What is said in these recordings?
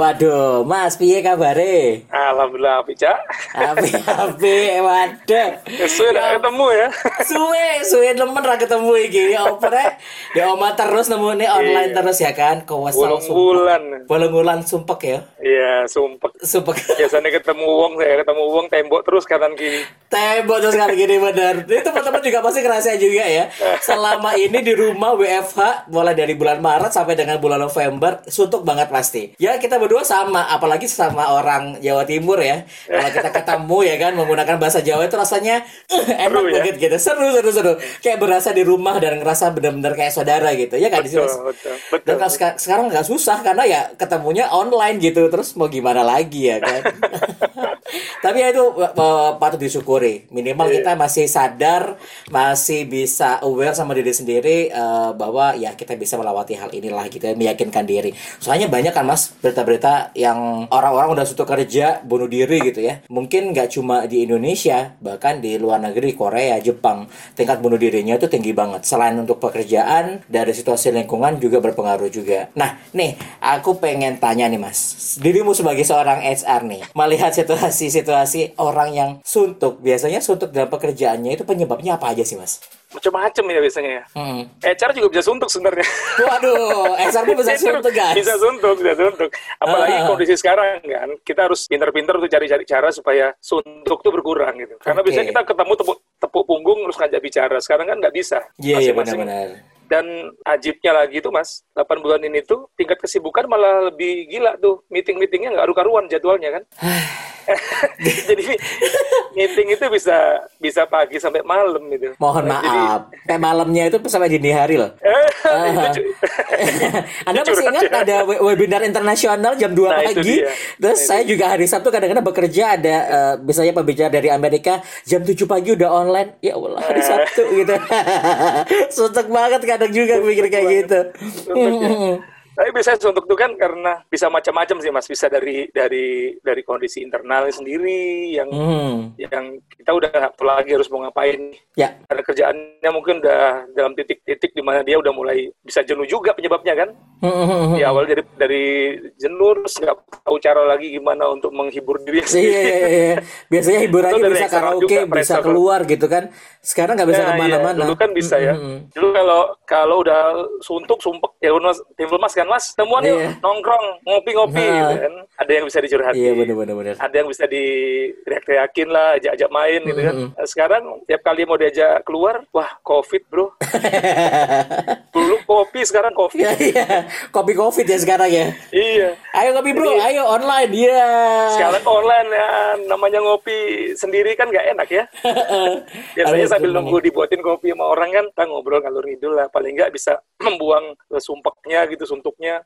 Waduh, Mas, piye kabare? Alhamdulillah, Api, Cak. Api api, waduh. Suwe udah ketemu ya. Suwe, suwe nemen ra ketemu iki. Ya. Di oma terus nemune online terus ya kan. Bolong bulan. Bolong bulan sumpek ya. Iya, sumpek. Sumpek. Biasanya ketemu uang, saya ketemu uang tembok terus kanan kiri. Tembok terus kali gini bener. Ini teman-teman juga pasti ngerasa juga ya. Selama ini di rumah WFH mulai dari bulan Maret sampai dengan bulan November suntuk banget pasti. Ya kita berdua sama, apalagi sama orang Jawa Timur ya. Kalau kita ketemu ya kan menggunakan bahasa Jawa itu rasanya uh, enak Seru ya? banget gitu. Seru seru seru. Kayak berasa di rumah dan ngerasa bener-bener kayak saudara gitu. Ya kan di sini. Betul, Mas? betul, Dan betul. kalau seka- sekarang nggak susah karena ya ketemunya online gitu. Terus mau gimana lagi ya kan? Tapi ya itu uh, patut Minimal Iya. kita masih sadar, masih bisa aware sama diri sendiri uh, bahwa ya kita bisa melewati hal inilah gitu ya, meyakinkan diri. Soalnya banyak kan Mas berita-berita yang orang-orang udah suatu kerja bunuh diri gitu ya. Mungkin nggak cuma di Indonesia, bahkan di luar negeri Korea, Jepang, tingkat bunuh dirinya itu tinggi banget. Selain untuk pekerjaan, dari situasi lingkungan juga berpengaruh juga. Nah, nih aku pengen tanya nih Mas, dirimu sebagai seorang HR nih, melihat situasi-situasi orang yang suntuk, biasanya suntuk dalam pekerjaannya itu penyebabnya apa aja sih Mas? Macam-macam ya biasanya ya. Hmm. HR juga bisa suntuk sebenarnya. Waduh, HR pun bisa suntuk guys. Bisa suntuk, bisa suntuk. Apalagi Ah. kondisi sekarang kan, kita harus pinter-pinter tuh cari-cari cara supaya suntuk tuh berkurang gitu. Karena Oke. biasanya kita ketemu tepuk, tepuk punggung terus ngajak bicara. Sekarang kan nggak bisa. Iya, iya Masing-masing benar-benar. Dan ajibnya lagi tuh mas, 8 bulan ini tuh tingkat kesibukan malah lebih gila tuh. Meeting-meetingnya nggak karu-karuan jadwalnya kan. Jadi meeting itu bisa bisa pagi sampai malam gitu. Mohon Nah, jadi- maaf, kayak malamnya itu sampai dini hari loh. Eh, cu- Anda masih ingat ya. ada we- webinar internasional jam 2 Nah, pagi? Terus Nah, saya juga hari Sabtu kadang-kadang bekerja ada eh, misalnya pembicara dari Amerika jam 7 pagi udah online. Ya Allah, hari Sabtu gitu. Suntuk banget kadang juga mikir kayak gitu. Tapi biasanya suntuk itu kan karena bisa macam-macam sih mas, bisa dari dari dari kondisi internal sendiri yang Hmm. yang kita udah nggak tahu lagi harus mau ngapain. Ya, Karena kerjaannya mungkin udah dalam titik-titik di mana dia udah mulai bisa jenuh juga penyebabnya kan. Hmm, Di awal dari dari jenuh terus nggak tahu cara lagi gimana untuk menghibur diri Iya, iya, iya, iya. Biasanya hiburannya bisa karaoke, juga, bisa keluar gitu kan. Sekarang nggak bisa Ya, ke mana-mana. iya. Dulu kan bisa ya. Mm, mm, mm. Dulu kalau kalau udah suntuk, sumpek, ya mas, timbul mas kan mas, temuan yuk, Iya. nongkrong, ngopi-ngopi, Nah. gitu kan. Ada yang bisa dicurhatin. Iya, bener-bener. bener. Ada yang bisa diteriak-teriakin lah, ajak-ajak main gitu kan. Sekarang tiap kali mau diajak keluar, wah covid bro. Dulu kopi, sekarang covid. Iya, iya. Kopi covid ya sekarang ya. iya. Ayo kopi bro, Jadi- ayo online. Iya. Sekarang online ya, namanya ngopi sendiri kan nggak enak ya. Biasanya Harus sambil nunggu dibuatin kopi sama orang kan, kita ngobrol ngalur ngidul lah. Paling nggak bisa membuang eh, sumpeknya gitu,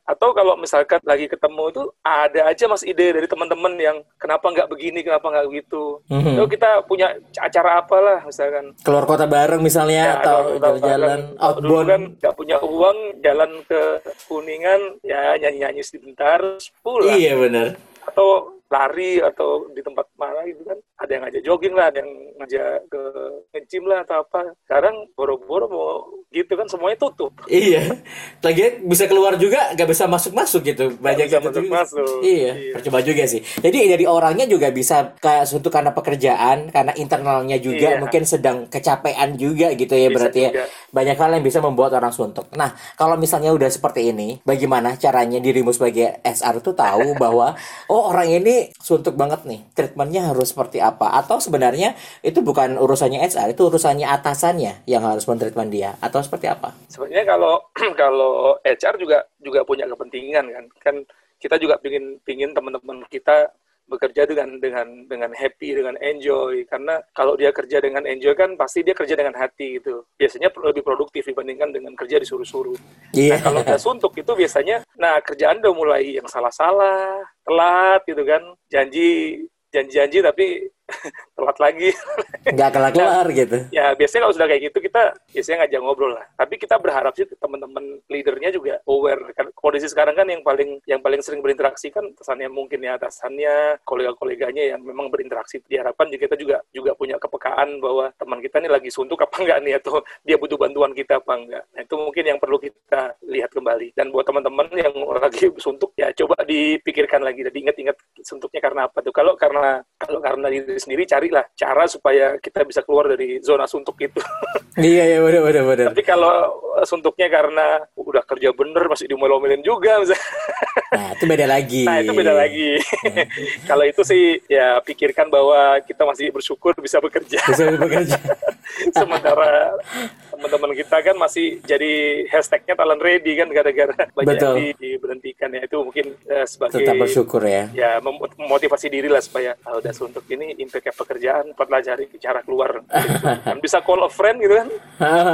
Atau kalau misalkan lagi ketemu itu ada aja mas ide dari teman-teman yang kenapa nggak begini, kenapa nggak begitu. Mhm. Yuk kita punya acara apalah misalkan. Keluar kota bareng misalnya Ya, atau jalan-jalan outbound. kan nggak punya uang, jalan ke Kuningan, ya nyanyi-nyanyi sebentar, pulang Iya benar. atau lari atau di tempat mana gitu kan ada yang ngajak jogging lah ada yang ngajak ke nge-gym lah atau apa sekarang boro-boro mau gitu kan semuanya tutup Iya. Lagi bisa keluar juga nggak bisa masuk-masuk gitu. Banyak bisa gitu juga. masuk-masuk. Iya, Iya. percuma juga sih. Jadi dari orangnya juga bisa kayak suntuk karena pekerjaan, karena internalnya juga Iya. mungkin sedang kecapean juga gitu ya Bisa berarti ya. Banyak hal yang bisa membuat orang suntuk. Nah, kalau misalnya udah seperti ini, bagaimana caranya dirimu sebagai SR itu tahu bahwa oh orang ini suntuk banget nih. Treatmentnya harus seperti apa? Atau sebenarnya itu bukan urusannya SR, itu urusannya atasannya yang harus mentreatment dia atau seperti apa? sebenarnya kalau kalau HR juga juga punya kepentingan kan. Kan kita juga pingin pingin teman-teman kita bekerja dengan dengan dengan happy dengan enjoy. Karena kalau dia kerja dengan enjoy kan pasti dia kerja dengan hati gitu. Biasanya lebih produktif dibandingkan dengan kerja disuruh-suruh. Iya. Nah, kalau udah suntuk itu biasanya, nah kerjaan udah mulai yang salah-salah, telat gitu kan, janji janji-janji tapi telat lagi. nggak kelar-kelar gitu. ya biasanya kalau sudah kayak gitu kita biasanya ngajak ngobrol lah. Tapi kita berharap sih teman-teman leadernya juga aware. Kan kondisi sekarang kan yang paling yang paling sering berinteraksi kan atasannya mungkin ya atasannya, kolega-koleganya yang memang berinteraksi. Diharapkan juga kita juga juga punya kepekaan bahwa teman kita ini lagi suntuk apa enggak nih atau dia butuh bantuan kita apa enggak. Nah, itu mungkin yang perlu kita lihat kembali. Dan buat teman-teman yang lagi suntuk ya coba dipikirkan lagi dan ingat-ingat suntuknya karena apa tuh. Kalau karena kalau karena diri sendiri carilah cara supaya kita bisa keluar dari zona suntuk itu. iya iya benar benar benar. Tapi kalau eh, suntuknya karena udah kerja bener masih dimelo-melin juga misalnya. Nah, itu beda lagi. Nah, itu beda lagi. kalau itu sih ya pikirkan bahwa kita masih bersyukur bisa bekerja. Bisa bekerja. Sementara teman-teman kita kan masih jadi hashtagnya talent ready kan gara-gara banyak Betul. yang di- diberhentikan ya itu mungkin eh, sebagai Tetap bersyukur ya. ya mem- memotivasi diri lah supaya ah, udah suntuk ini impact pekerjaan cari cara keluar kan bisa call a friend gitu kan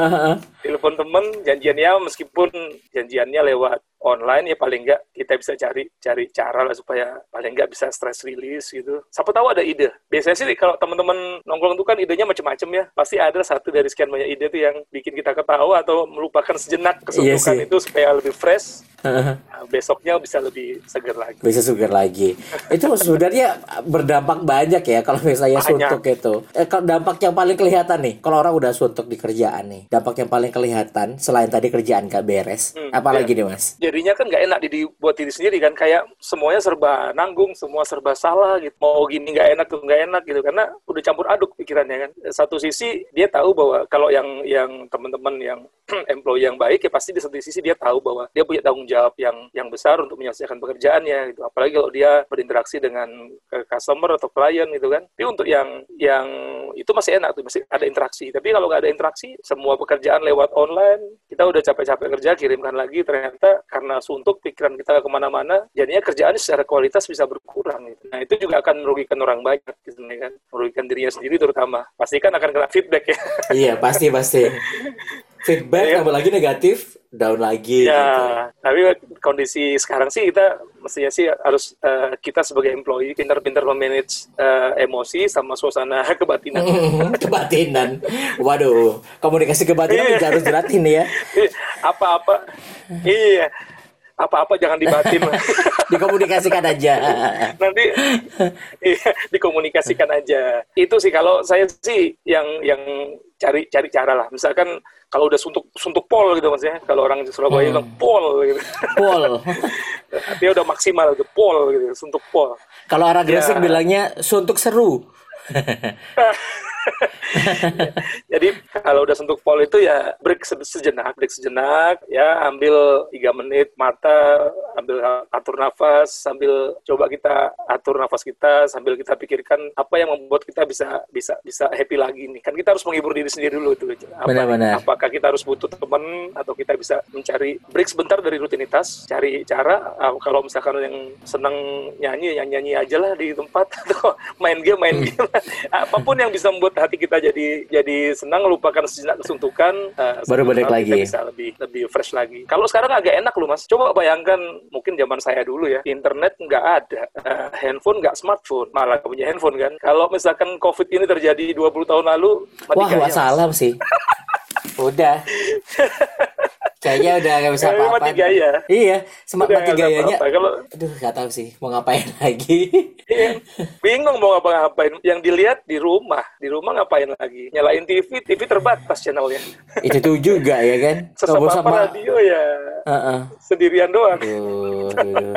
telepon temen janjiannya meskipun janjiannya lewat online ya paling enggak kita bisa cari cari cara lah supaya paling enggak bisa stress release gitu. Siapa tahu ada ide. Biasanya sih kalau teman-teman nongkrong tuh kan idenya macam-macam ya. Pasti ada satu dari sekian banyak ide tuh yang bikin kita ketawa atau melupakan sejenak Iya kesuntukan sih. itu supaya lebih fresh. Nah, besoknya bisa lebih segar lagi. bisa sugar lagi. Itu sebenarnya berdampak banyak ya kalau misalnya Banyak. suntuk itu. Eh, kalau dampak yang paling kelihatan nih, kalau orang udah suntuk di kerjaan nih, dampak yang paling kelihatan selain tadi kerjaan gak beres, Hmm, apalagi nih mas? jadinya kan nggak enak di buat diri sendiri kan kayak semuanya serba nanggung semua serba salah gitu mau gini nggak enak tuh nggak enak gitu karena udah campur aduk pikirannya kan satu sisi dia tahu bahwa kalau yang yang teman-teman yang employee yang baik ya pasti di satu sisi dia tahu bahwa dia punya tanggung jawab yang yang besar untuk menyelesaikan pekerjaannya gitu. Apalagi kalau dia berinteraksi dengan customer atau klien gitu kan. Tapi untuk yang yang itu masih enak tuh masih ada interaksi. Tapi kalau nggak ada interaksi semua pekerjaan lewat online kita udah capek-capek kerja kirimkan lagi ternyata karena suntuk pikiran kita ke mana-mana jadinya kerjaan secara kualitas bisa berkurang gitu. nah itu juga akan merugikan orang banyak gitu kan. Merugikan dirinya sendiri terutama. Pasti kan akan kena feedback ya. Iya pasti pasti. Feedback Iya. tambah lagi negatif, down lagi. gitu. Ya, tapi kondisi sekarang sih kita mestinya sih harus eh, kita sebagai employee pintar-pintar memanage eh, emosi sama suasana kebatinan. Kebatinan. Waduh, komunikasi kebatinan Iya. harus dilatih nih ya. Ih, Apa-apa, iya, apa-apa jangan dibatin. Dikomunikasikan aja. Nanti iya, dikomunikasikan aja. Itu sih kalau saya sih yang yang cari cari cara lah. Misalkan kalau udah suntuk suntuk pol gitu maksudnya. Kalau orang di Surabaya bilang pol gitu. Pol. Dia udah maksimal gitu, pol gitu, suntuk pol. Kalau orang Gresik Ya. bilangnya suntuk seru. Jadi kalau udah sentuh pol itu ya break se- sejenak, break sejenak, ya ambil tiga menit mata, ambil atur nafas, sambil coba kita atur nafas kita, sambil kita pikirkan apa yang membuat kita bisa bisa bisa happy lagi nih. Kan kita harus menghibur diri sendiri dulu itu. Apa. Apakah kita harus butuh teman atau kita bisa mencari break sebentar dari rutinitas, cari cara ah, kalau misalkan yang senang nyanyi, yang nyanyi aja lah di tempat atau main game, main game. Apa pun yang bisa membuat hati kita jadi jadi senang, lupakan sejenak kesuntukan, eh, Baru balik lagi. bisa lebih lebih fresh lagi. Kalau sekarang agak enak loh mas. Coba bayangkan mungkin zaman saya dulu ya, internet nggak ada, eh, handphone nggak smartphone, malah punya handphone kan. Kalau misalkan COVID ini terjadi 20 tahun lalu, Wah, wassalam sih. Udah. Kayaknya udah gak bisa apa-apa. mati gaya. Iya, semak Udah mati gayanya. apa-apa. Kalau Aduh, gak tahu sih mau ngapain lagi. Iya, bingung mau ngapa-ngapain. Yang dilihat di rumah, di rumah ngapain lagi? Nyalain TV, TV terbatas channelnya. Itu tuh juga ya kan. Sesama sama radio ya Heeh. sendirian doang. Aduh, aduh.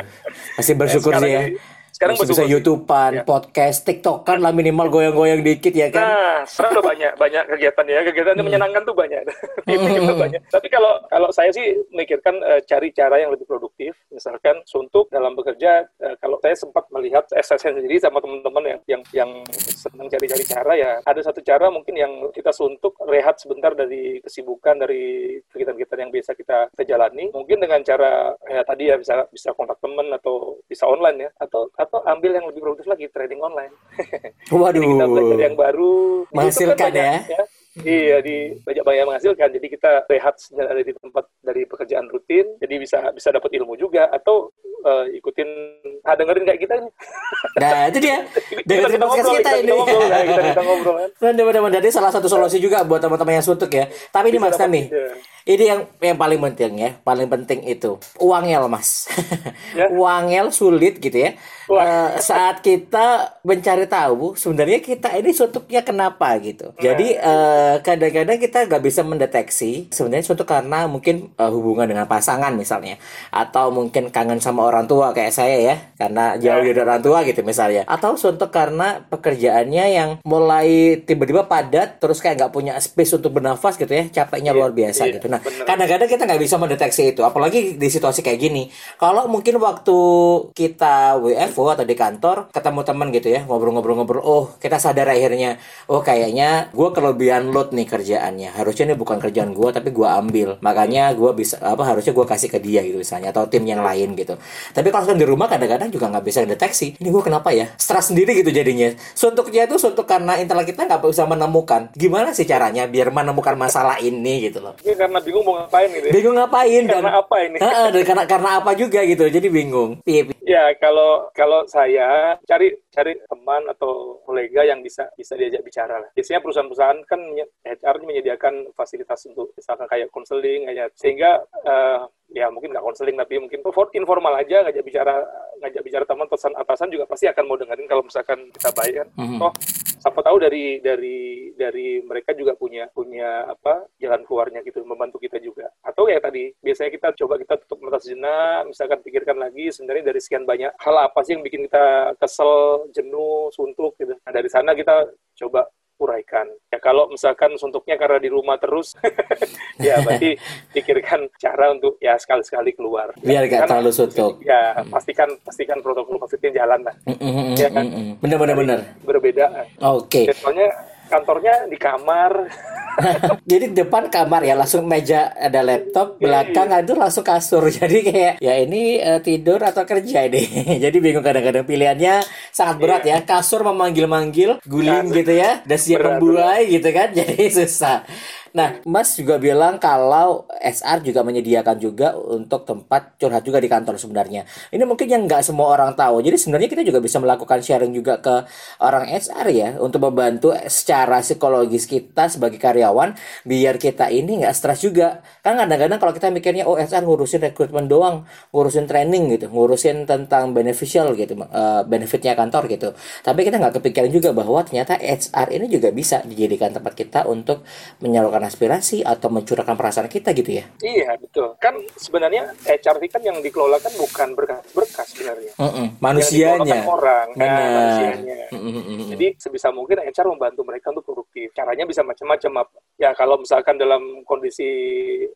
Masih bersyukur sekarang sih ya. ini- sekarang bisa sih. YouTubean, Ya. podcast, TikTokan lah minimal goyang-goyang dikit ya kan. Nah, sekarang udah banyak banyak kegiatan ya, kegiatan Hmm. yang menyenangkan tuh banyak. Juga banyak. Tapi kalau kalau saya sih mikirkan eh, cari cara yang lebih produktif, misalkan suntuk dalam bekerja. eh, kalau saya sempat melihat eh, saya sendiri sama teman-teman yang yang yang senang cari-cari cara ya, ada satu cara mungkin yang kita suntuk rehat sebentar dari kesibukan dari kegiatan-kegiatan yang biasa kita, kita jalani. Mungkin dengan cara ya tadi ya bisa bisa kontak teman atau bisa online ya, atau atau ambil yang lebih produktif lagi trading online. Jadi kita belajar Waduh. yang baru. Menghasilkan kan banyak, ya. Iya di banyak banyak menghasilkan. Jadi kita rehat ada di tempat dari pekerjaan rutin. Jadi bisa bisa dapat ilmu juga atau uh, ikutin ah dengerin kayak kita nih. Nah itu dia. Dengerin podcast kita, kita ini. ngobrol, nah, kita, kita ngobrol kan. Dan teman-teman jadi salah satu solusi juga buat teman-teman yang suntuk ya. Tapi ini Mas ide. Ini yang yang paling penting ya, paling penting itu uangnya Mas. Ya. uangnya sulit gitu ya. Eh, saat kita mencari tahu sebenarnya kita ini suntuknya kenapa gitu. Jadi eh, kadang-kadang kita nggak bisa mendeteksi sebenarnya suntuk karena mungkin eh, hubungan dengan pasangan misalnya, atau mungkin kangen sama orang tua kayak saya ya, karena jauh dari orang tua gitu misalnya, atau suntuk karena pekerjaannya yang mulai tiba-tiba padat terus kayak nggak punya space untuk bernafas gitu ya, capeknya Iya, luar biasa iya, gitu. Nah kadang-kadang kita nggak bisa mendeteksi itu, apalagi di situasi kayak gini. Kalau mungkin waktu kita WFO atau di kantor ketemu teman gitu ya ngobrol-ngobrol-ngobrol, oh kita sadar akhirnya, oh kayaknya gue kelebihan load nih kerjaannya. Harusnya ini bukan kerjaan gue tapi gue ambil, makanya gue bisa apa harusnya gue kasih ke dia gitu misalnya atau tim yang lain gitu. Tapi kalau di rumah kadang-kadang juga nggak bisa deteksi. Ini gue kenapa ya? Stres sendiri gitu jadinya. Suntuknya itu suntuk karena intelek kita nggak bisa menemukan. Gimana sih caranya biar menemukan masalah ini gitu loh? Ini karena bingung mau ngapain gitu. ya. bingung ngapain dan Karena apa ini? Heeh, dan karena karena apa juga gitu jadi bingung Piye, piye. Ya kalau kalau saya cari cari teman atau kolega yang bisa bisa diajak bicara lah. Biasanya perusahaan-perusahaan kan HR menyediakan fasilitas untuk misalkan kayak konseling kayak sehingga eh, ya mungkin nggak konseling tapi mungkin for- informal aja ngajak bicara ngajak bicara teman atasan atasan juga pasti akan mau dengerin kalau misalkan kita baik kan. Mhm. Oh siapa tahu dari dari dari mereka juga punya punya apa jalan keluarnya gitu membantu kita juga atau ya tadi biasanya kita coba kita tutup mata sejenak misalkan pikirkan lagi sebenarnya dari sekian banyak hal apa sih yang bikin kita kesel jenuh suntuk gitu nah dari sana kita coba uraikan ya kalau misalkan suntuknya karena di rumah terus ya berarti pikirkan cara untuk ya sekali-sekali keluar. Biar gak Kan- terlalu suntuk. ya pastikan pastikan protokol covidnya jalan lah. Mm, mm, mm, Ya kan? mm, mm. bener bener bener berbeda. Oke. Ya, soalnya kantornya di kamar. jadi depan kamar ya langsung meja ada laptop belakang itu langsung kasur. Jadi kayak ya ini eh, tidur atau kerja ini. Jadi bingung kadang-kadang pilihannya sangat berat ya. Kasur memanggil-manggil guling gitu ya. Dan siap Berat, membuai gitu kan jadi susah Nah, Mas juga bilang kalau SR juga menyediakan juga untuk tempat curhat juga di kantor sebenarnya. Ini mungkin yang nggak semua orang tahu. Jadi sebenarnya kita juga bisa melakukan sharing juga ke orang SR ya untuk membantu secara psikologis kita sebagai karyawan biar kita ini nggak stres juga. Kan kadang-kadang kalau kita mikirnya oh SR ngurusin rekrutmen doang, ngurusin training gitu, ngurusin tentang beneficial gitu, eh, benefitnya kantor gitu. Tapi kita nggak kepikiran juga bahwa ternyata HR ini juga bisa dijadikan tempat kita untuk menyalurkan aspirasi atau mencurahkan perasaan kita gitu ya. Iya, betul. Kan sebenarnya HR kan yang dikelola kan bukan berkas-berkas sebenarnya. Mm-mm, Yang Manusianya. kan orang, nah, Benar. manusianya. Mm-mm-mm. Jadi sebisa mungkin HR membantu mereka untuk produktif. Caranya bisa macam-macam. Ya kalau misalkan dalam kondisi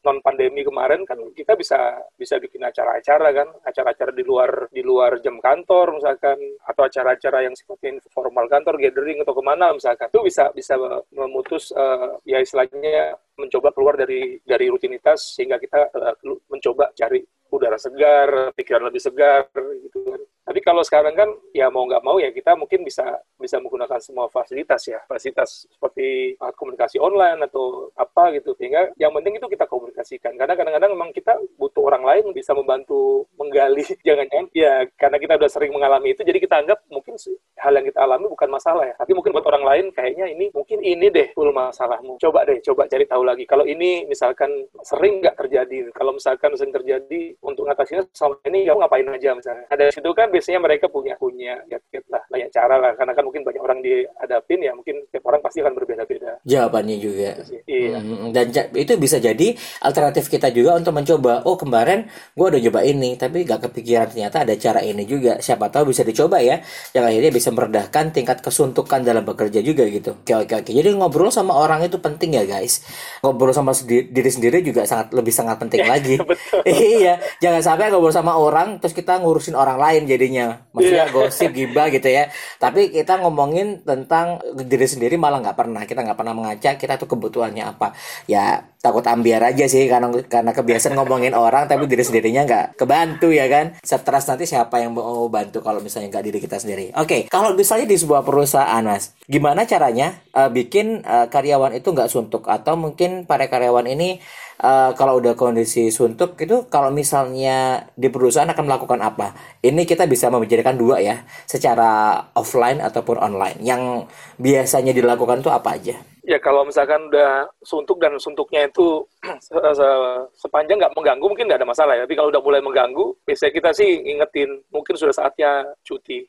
non pandemi kemarin kan kita bisa bisa bikin acara-acara kan, acara-acara di luar di luar jam kantor misalkan atau acara-acara yang sifatnya formal kantor, gathering atau ke mana misalkan itu bisa bisa memutus eh, ya istilahnya mencoba keluar dari dari rutinitas sehingga kita kelu- mencoba cari udara segar, pikiran lebih segar gitu kan. Tapi kalau sekarang kan ya mau nggak mau ya kita mungkin bisa bisa menggunakan semua fasilitas ya, fasilitas seperti komunikasi online atau apa gitu. Sehingga yang penting itu kita komunikasikan. Karena kadang-kadang memang kita butuh orang lain bisa membantu menggali. Jangan-jangan ya karena kita udah sering mengalami itu, jadi kita anggap mungkin hal yang kita alami bukan masalah ya. Tapi mungkin buat orang lain kayaknya ini mungkin ini deh full masalahmu. Coba deh, coba cari tahu lagi. Kalau ini misalkan sering nggak terjadi, kalau misalkan sering terjadi untuk ngatasinnya selama ini kamu ngapain aja misalnya. Ada situ kan biasanya mereka punya punya kiat-kiat lah banyak cara lah karena kan mungkin banyak orang dihadapin ya mungkin tiap orang pasti akan berbeda-beda. Jawabannya juga. Iya. Mm, Dan itu bisa jadi alternatif kita juga untuk mencoba. Oh kemarin gue udah coba ini, tapi gak kepikiran ternyata ada cara ini juga. Siapa tahu bisa dicoba ya. Yang akhirnya bisa meredahkan tingkat kesuntukan dalam bekerja juga gitu. Oke oke oke. Jadi ngobrol sama orang itu penting ya guys. Ngobrol sama diri sendiri juga sangat lebih sangat penting lagi. iya, jangan sampai ngobrol sama orang terus kita ngurusin orang lain jadinya. Maksudnya Iya. gosip gibah gitu ya. Tapi kita ngomongin tentang diri sendiri malah nggak pernah. Kita nggak pernah mengajak kita tuh kebutuhannya apa. Ya takut ambiar aja sih karena karena kebiasaan ngomongin orang tapi diri sendirinya nggak kebantu ya kan. Stres nanti siapa yang mau bantu kalau misalnya nggak diri kita sendiri. Oke, kalau misalnya di sebuah perusahaan mas, gimana caranya uh, bikin uh, karyawan itu nggak suntuk atau mungkin para karyawan ini uh, kalau udah kondisi suntuk itu kalau misalnya di perusahaan akan melakukan apa? Ini kita bisa membicarakan dua ya, secara offline ataupun online. Yang biasanya dilakukan itu apa aja? Ya kalau misalkan udah suntuk dan suntuknya itu se- se- sepanjang nggak mengganggu mungkin nggak ada masalah ya. Tapi kalau udah mulai mengganggu, biasanya kita sih ingetin mungkin sudah saatnya cuti.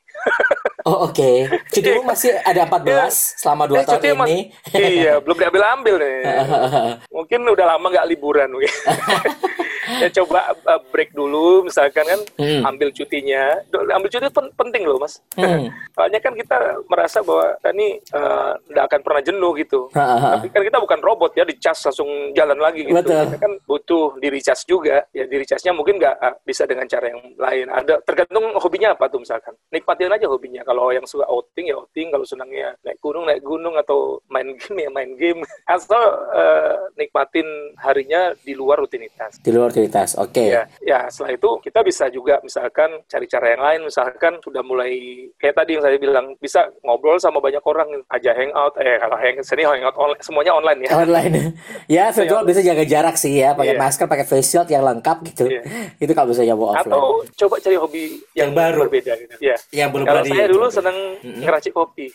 Oh oke, cutimu masih ada 14 selama 2 Eh, tahun cuti mas- ini. iya, belum diambil-ambil nih. mungkin udah lama nggak liburan mungkin. ya coba uh, break dulu misalkan kan Hmm. ambil cutinya ambil cuti pen- penting loh mas Hmm. soalnya kan kita merasa bahwa ini uh, nggak akan pernah jenuh gitu tapi kan kita bukan robot ya dicas langsung jalan lagi gitu. Betul. kita kan butuh di recharge juga. Ya di recharge-nya mungkin nggak uh, bisa dengan cara yang lain. Ada tergantung hobinya apa tuh misalkan. Nikmatin aja hobinya. Kalau yang suka outing ya outing. Kalau senangnya naik gunung naik gunung. Atau main game ya main game. Asal uh, nikmatin harinya di luar rutinitas. Di luar aktivitas. Oke. Ya, ya setelah itu kita bisa juga misalkan cari cara yang lain, misalkan sudah mulai kayak tadi yang saya bilang bisa ngobrol sama banyak orang, aja hangout, eh kalau hang sini hangout online, semuanya online ya. Online. ya, virtual bisa jaga jarak sih ya, pakai Iya. masker, pakai face shield yang lengkap gitu. Iya. Itu kalau bisa nyoba offline. Atau coba cari hobi Yang yang, baru. berbeda gitu. Ya. Yang belum Kalau pernah saya dulu senang ngeracik kopi.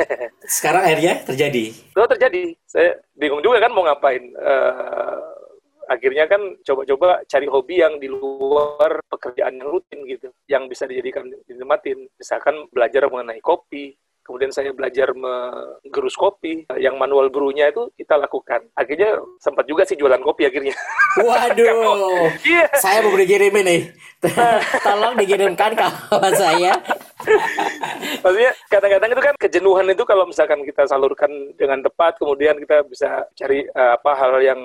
Sekarang akhirnya terjadi. Itu terjadi. Saya bingung juga kan mau ngapain. Eh, akhirnya kan coba-coba cari hobi yang di luar pekerjaan yang rutin gitu, yang bisa dijadikan dinikmatin. Misalkan belajar mengenai kopi, kemudian saya belajar menggerus kopi, yang manual brew-nya itu kita lakukan. Akhirnya sempat juga sih jualan kopi akhirnya. Waduh. Iya. saya mau dikirim ini. Tolong dikirimkan kawan saya. Maksudnya kadang-kadang itu kan kejenuhan itu kalau misalkan kita salurkan dengan tepat, kemudian kita bisa cari eh, apa hal yang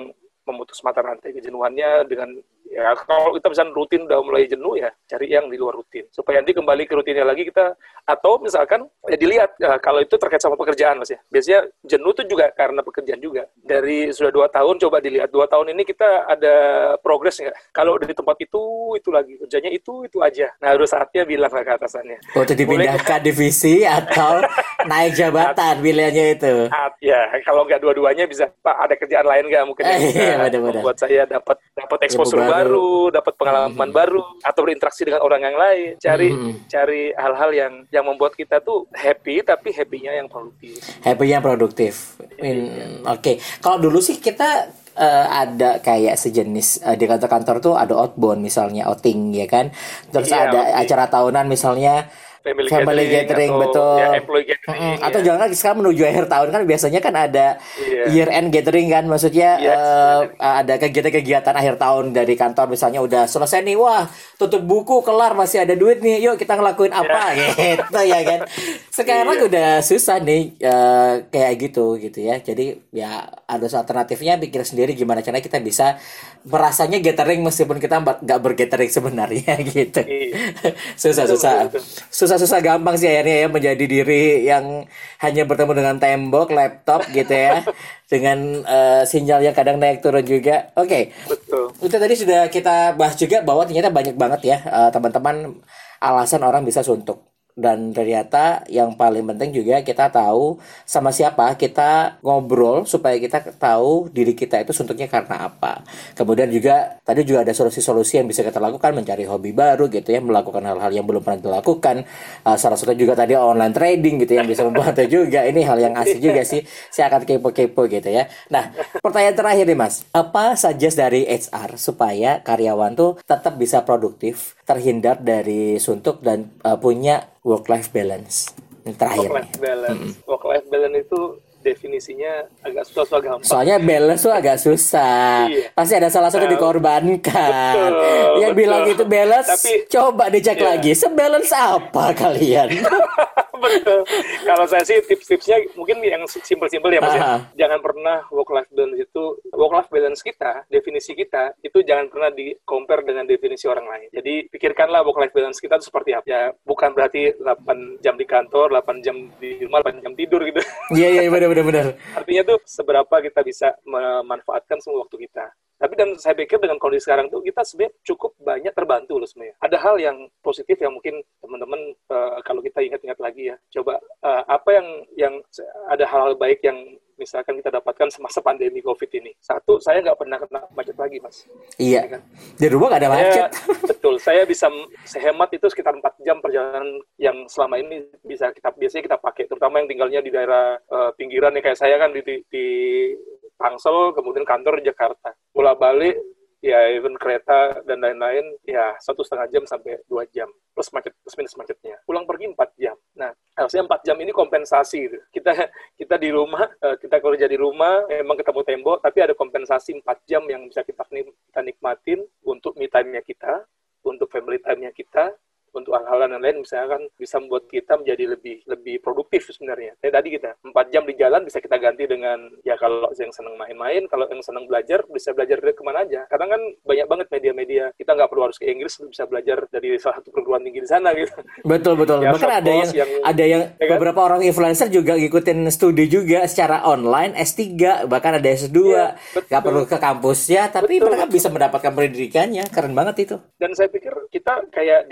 memutus mata rantai kejenuhannya dengan ya kalau kita misalnya rutin udah mulai jenuh ya cari yang di luar rutin. Supaya nanti kembali ke rutinnya lagi kita atau misalkan ya dilihat ya, kalau itu terkait sama pekerjaan mas ya. Biasanya jenuh itu juga karena pekerjaan juga. Dari sudah dua tahun coba dilihat dua tahun ini kita ada progres nggak? Kalau di tempat itu itu lagi. Kerjanya itu itu aja. Nah udah saatnya bilang lah ke atasannya. Untuk dipindahkan divisi atau naik jabatan pilihannya itu. Ah, ya kalau nggak dua-duanya bisa. Pak ada kerjaan lain nggak mungkin Eh, iya, benar-benar. membuat saya dapat dapat baru. baru, dapat pengalaman baru atau berinteraksi dengan orang yang lain cari Mhm. cari hal-hal yang yang membuat kita tuh happy tapi happy-nya yang produktif Happy yang produktif. Hmm, Oke, kalau dulu sih kita eh, ada kayak sejenis eh, di kantor-kantor tuh ada outbound misalnya outing ya kan. Terus Iya, ada outing. acara tahunan misalnya family, family gathering, atau, betul. ya, employee gathering Mm-mm. ya. Atau jangan lagi sekarang menuju akhir tahun kan biasanya kan ada Iya. year end gathering kan maksudnya Yes, eh, ada kegiatan-kegiatan akhir tahun dari kantor misalnya udah selesai nih wah tutup buku kelar masih ada duit nih yuk kita ngelakuin apa gitu ya kan sekarang Iya. udah susah nih eh, kayak gitu gitu ya jadi ya ada alternatifnya pikir sendiri gimana caranya kita bisa merasanya gathering meskipun kita nggak bergathering sebenarnya gitu. Iya. susah Betul, susah. betul, susah susah gampang sih akhirnya ya menjadi diri yang hanya bertemu dengan tembok laptop gitu ya. Dengan eh, sinyal yang kadang naik turun juga. Oke. Betul. Itu tadi sudah kita bahas juga bahwa ternyata banyak banget ya eh, teman-teman alasan orang bisa suntuk dan ternyata yang paling penting juga kita tahu sama siapa kita ngobrol supaya kita tahu diri kita itu suntuknya karena apa. Kemudian juga tadi juga ada solusi-solusi yang bisa kita lakukan mencari hobi baru gitu ya, melakukan hal-hal yang belum pernah dilakukan. Eh, salah satu juga tadi online trading gitu yang bisa membantu juga. Ini hal yang asik juga sih. Saya akan kepo-kepo gitu ya. Nah, pertanyaan terakhir nih Mas. Apa suggest dari HR supaya karyawan tuh tetap bisa produktif, terhindar dari suntuk dan eh, punya work life balance? Ini terakhir work life balance work life balance itu definisinya agak susah gampang Soalnya balance tuh agak susah. Iya. Pasti ada salah satu Nah, dikorbankan. betul, yang betul. bilang itu balance, Tapi- coba dicek Iya. lagi. Sebalance apa kalian? Betul. Kalau saya sih tips-tipsnya mungkin yang simpel-simpel ya Mas ya. Jangan pernah work life balance itu work life balance kita, definisi kita itu jangan pernah di compare dengan definisi orang lain. Jadi pikirkanlah work life balance kita itu seperti apa. Ya bukan berarti 8 jam di kantor, 8 jam di rumah, 8 jam tidur gitu. Iya iya benar benar benar. Artinya tuh seberapa kita bisa memanfaatkan semua waktu kita. Tapi dan saya pikir dengan kondisi sekarang tuh kita sebenarnya cukup banyak terbantu loh sebenarnya. Ada hal yang positif yang mungkin teman-teman eh, kalau kita ingat-ingat lagi ya, coba eh, apa yang yang ada hal-hal baik yang misalkan kita dapatkan semasa pandemi COVID ini. Satu, saya nggak pernah kena macet lagi, Mas. Iya. kan? Di rumah gak ada Saya, macet. betul, saya bisa sehemat itu sekitar 4 jam perjalanan yang selama ini bisa kita biasanya kita pakai, terutama yang tinggalnya di daerah eh, pinggiran ya kayak saya kan di, di, di Tangsel, kemudian kantor di Jakarta. Pulang balik, ya even kereta dan lain-lain, ya satu setengah jam sampai dua jam plus macet plus minus macetnya. Pulang pergi 4 jam. Nah, harusnya 4 jam ini kompensasi gitu. Kita kita di rumah, eh, kita kerja di rumah, memang ketemu tembok, tapi ada kompensasi 4 jam yang bisa kita, kita nikmatin untuk me time-nya kita, untuk family time-nya kita, untuk hal-hal yang lain misalkan bisa membuat kita menjadi lebih lebih produktif sebenarnya. Kayak tadi kita empat jam di jalan bisa kita ganti dengan ya kalau yang senang main-main, kalau yang senang belajar bisa belajar dari ke mana aja. Karena kan banyak banget media-media kita nggak perlu harus ke Inggris bisa belajar dari salah satu perguruan tinggi di sana gitu. Betul betul. Ya, Bahkan ada yang, yang- ada yang ya kan? beberapa orang influencer juga ngikutin studi juga secara online S3 bahkan ada S2. Iya, betul. Gak perlu ke kampusnya tapi Betul, mereka bisa mendapatkan pendidikannya. Keren banget itu. dan saya pikir kita kayak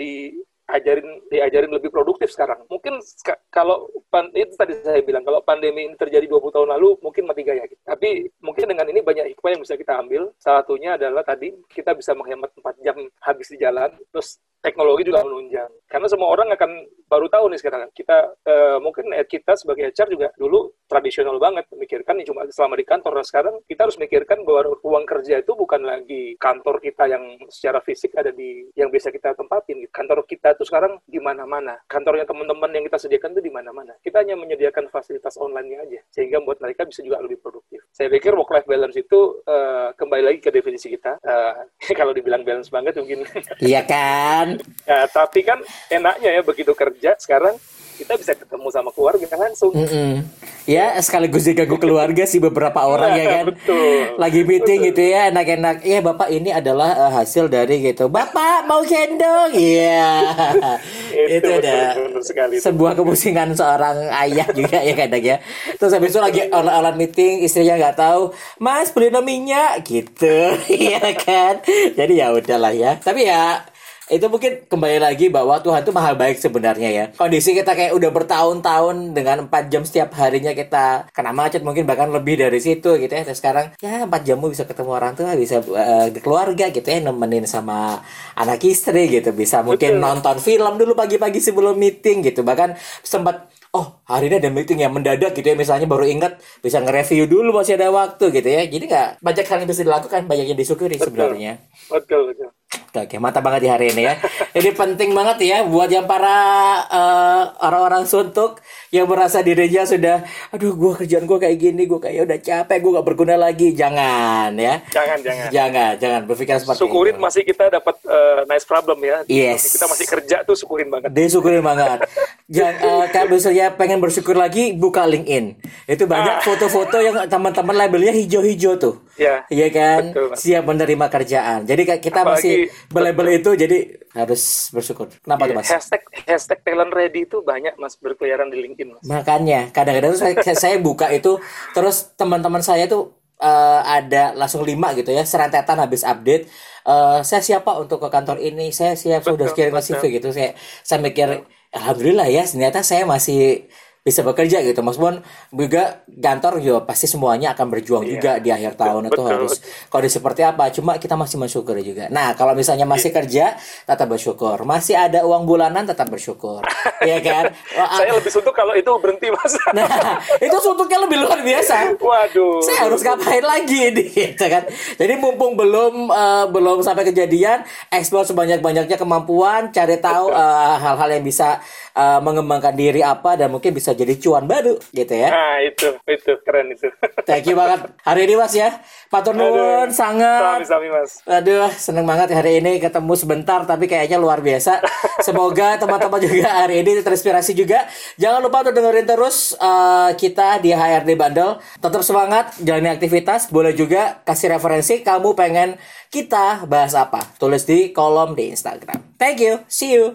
diajarin diajarin lebih produktif sekarang. Mungkin kalau itu tadi saya bilang kalau pandemi ini terjadi 20 tahun lalu mungkin mati gaya gitu. Tapi mungkin dengan ini banyak hikmah yang bisa kita ambil. Salah satunya adalah tadi kita bisa menghemat 4 jam habis di jalan terus teknologi juga menunjang. Karena semua orang akan baru tahu nih sekarang. Kita eh, mungkin kita sebagai HR juga dulu tradisional banget memikirkan cuma selama di kantor. Nah sekarang kita harus mikirkan bahwa ruang kerja itu bukan lagi kantor kita yang secara fisik ada di yang bisa kita tempatin. Kantor kita itu sekarang di mana-mana. Kantornya teman-teman yang kita sediakan itu di mana-mana. Kita hanya menyediakan fasilitas online-nya aja sehingga membuat mereka bisa juga lebih produktif. Saya pikir work life balance itu eh, kembali lagi ke definisi kita. Eh, kalau dibilang balance banget mungkin Iya kan? Ya, tapi kan enaknya ya begitu kerja sekarang kita bisa ketemu sama keluarga langsung. Mm-mm. Ya sekaligus diganggu keluarga sih beberapa orang ya kan. Betul. Lagi meeting gitu ya enak-enak. Ya bapak ini adalah eh, hasil dari gitu. Bapak mau gendong? Iya. itu Itu ada sekali. sebuah kemusingan seorang ayah juga ya kadang ya. Terus habis itu lagi online meeting istrinya nggak tahu. Mas beli minyak gitu. Iya kan. Jadi ya udahlah ya. Tapi ya itu mungkin kembali lagi bahwa Tuhan itu maha baik sebenarnya ya. Kondisi kita kayak udah bertahun-tahun dengan 4 jam setiap harinya kita kena macet mungkin bahkan lebih dari situ gitu ya. Terus sekarang ya 4 jammu bisa ketemu orang tua bisa di keluarga gitu ya nemenin sama anak istri gitu. Bisa mungkin Betul. nonton film dulu pagi-pagi sebelum meeting gitu. Bahkan sempat oh hari ini ada meeting yang mendadak gitu ya. Misalnya baru ingat bisa nge-review dulu masih ada waktu gitu ya. Jadi nggak banyak hal yang bisa dilakukan banyak yang disyukuri sebenarnya. Betul, betul. Oke, oke, mantap banget di hari ini ya. Ini penting banget ya buat yang para eh, orang-orang suntuk yang merasa dirinya sudah, aduh, gua kerjaan gua kayak gini, gua kayak udah capek, gua gak berguna lagi. Jangan ya, Jangan, jangan. jangan, jangan berpikir seperti Syukurin itu. masih kita dapat eh, nice problem ya. Yes. Kita masih kerja tuh syukurin banget. Disyukurin banget. Jangan, eh, kalau misalnya pengen bersyukur lagi, buka LinkedIn. Itu banyak foto-foto yang teman-teman labelnya hijau-hijau tuh. Ya. Iya kan? Betul. Siap menerima kerjaan. Jadi kayak kita masih Apalagi- belabel itu jadi harus bersyukur. Kenapa tuh, Iya, Mas? Hashtag hashtag talent ready itu banyak mas berkeliaran di LinkedIn mas. Makanya kadang-kadang saya, saya buka itu terus teman-teman saya tuh eh, ada langsung lima gitu ya serentetan habis update. Eh, saya siapa untuk ke kantor ini? Saya siap sudah kirim ke. CV gitu. Saya saya mikir alhamdulillah ya ternyata saya masih bisa bekerja gitu meskipun juga kantor juga pasti semuanya akan berjuang Iya. juga di akhir tahun itu betul. harus kondisi seperti apa cuma kita masih mensyukuri juga nah kalau misalnya masih Iya. kerja tetap bersyukur masih ada uang bulanan tetap bersyukur ya kan Saya lebih suntuk kalau itu berhenti mas. Nah, itu suntuknya lebih luar biasa. Waduh. Saya harus ngapain lagi gitu kan? Jadi mumpung belum eh, belum sampai kejadian, eksplor sebanyak-banyaknya kemampuan, cari tahu eh, hal-hal yang bisa eh, mengembangkan diri apa dan mungkin bisa jadi cuan baru, gitu ya. Nah itu itu keren itu. Thank you banget hari ini Mas ya. Patur nuwun sangat. Sami-sami mas. Aduh, seneng banget hari ini ketemu sebentar tapi kayaknya luar biasa. Semoga teman-teman juga hari ini terinspirasi juga. Jangan lupa untuk dengerin terus eh, kita di HRD Bandel. Tetap semangat, jalani aktivitas. Boleh juga kasih referensi kamu pengen kita bahas apa. Tulis di kolom di Instagram. Thank you. See you.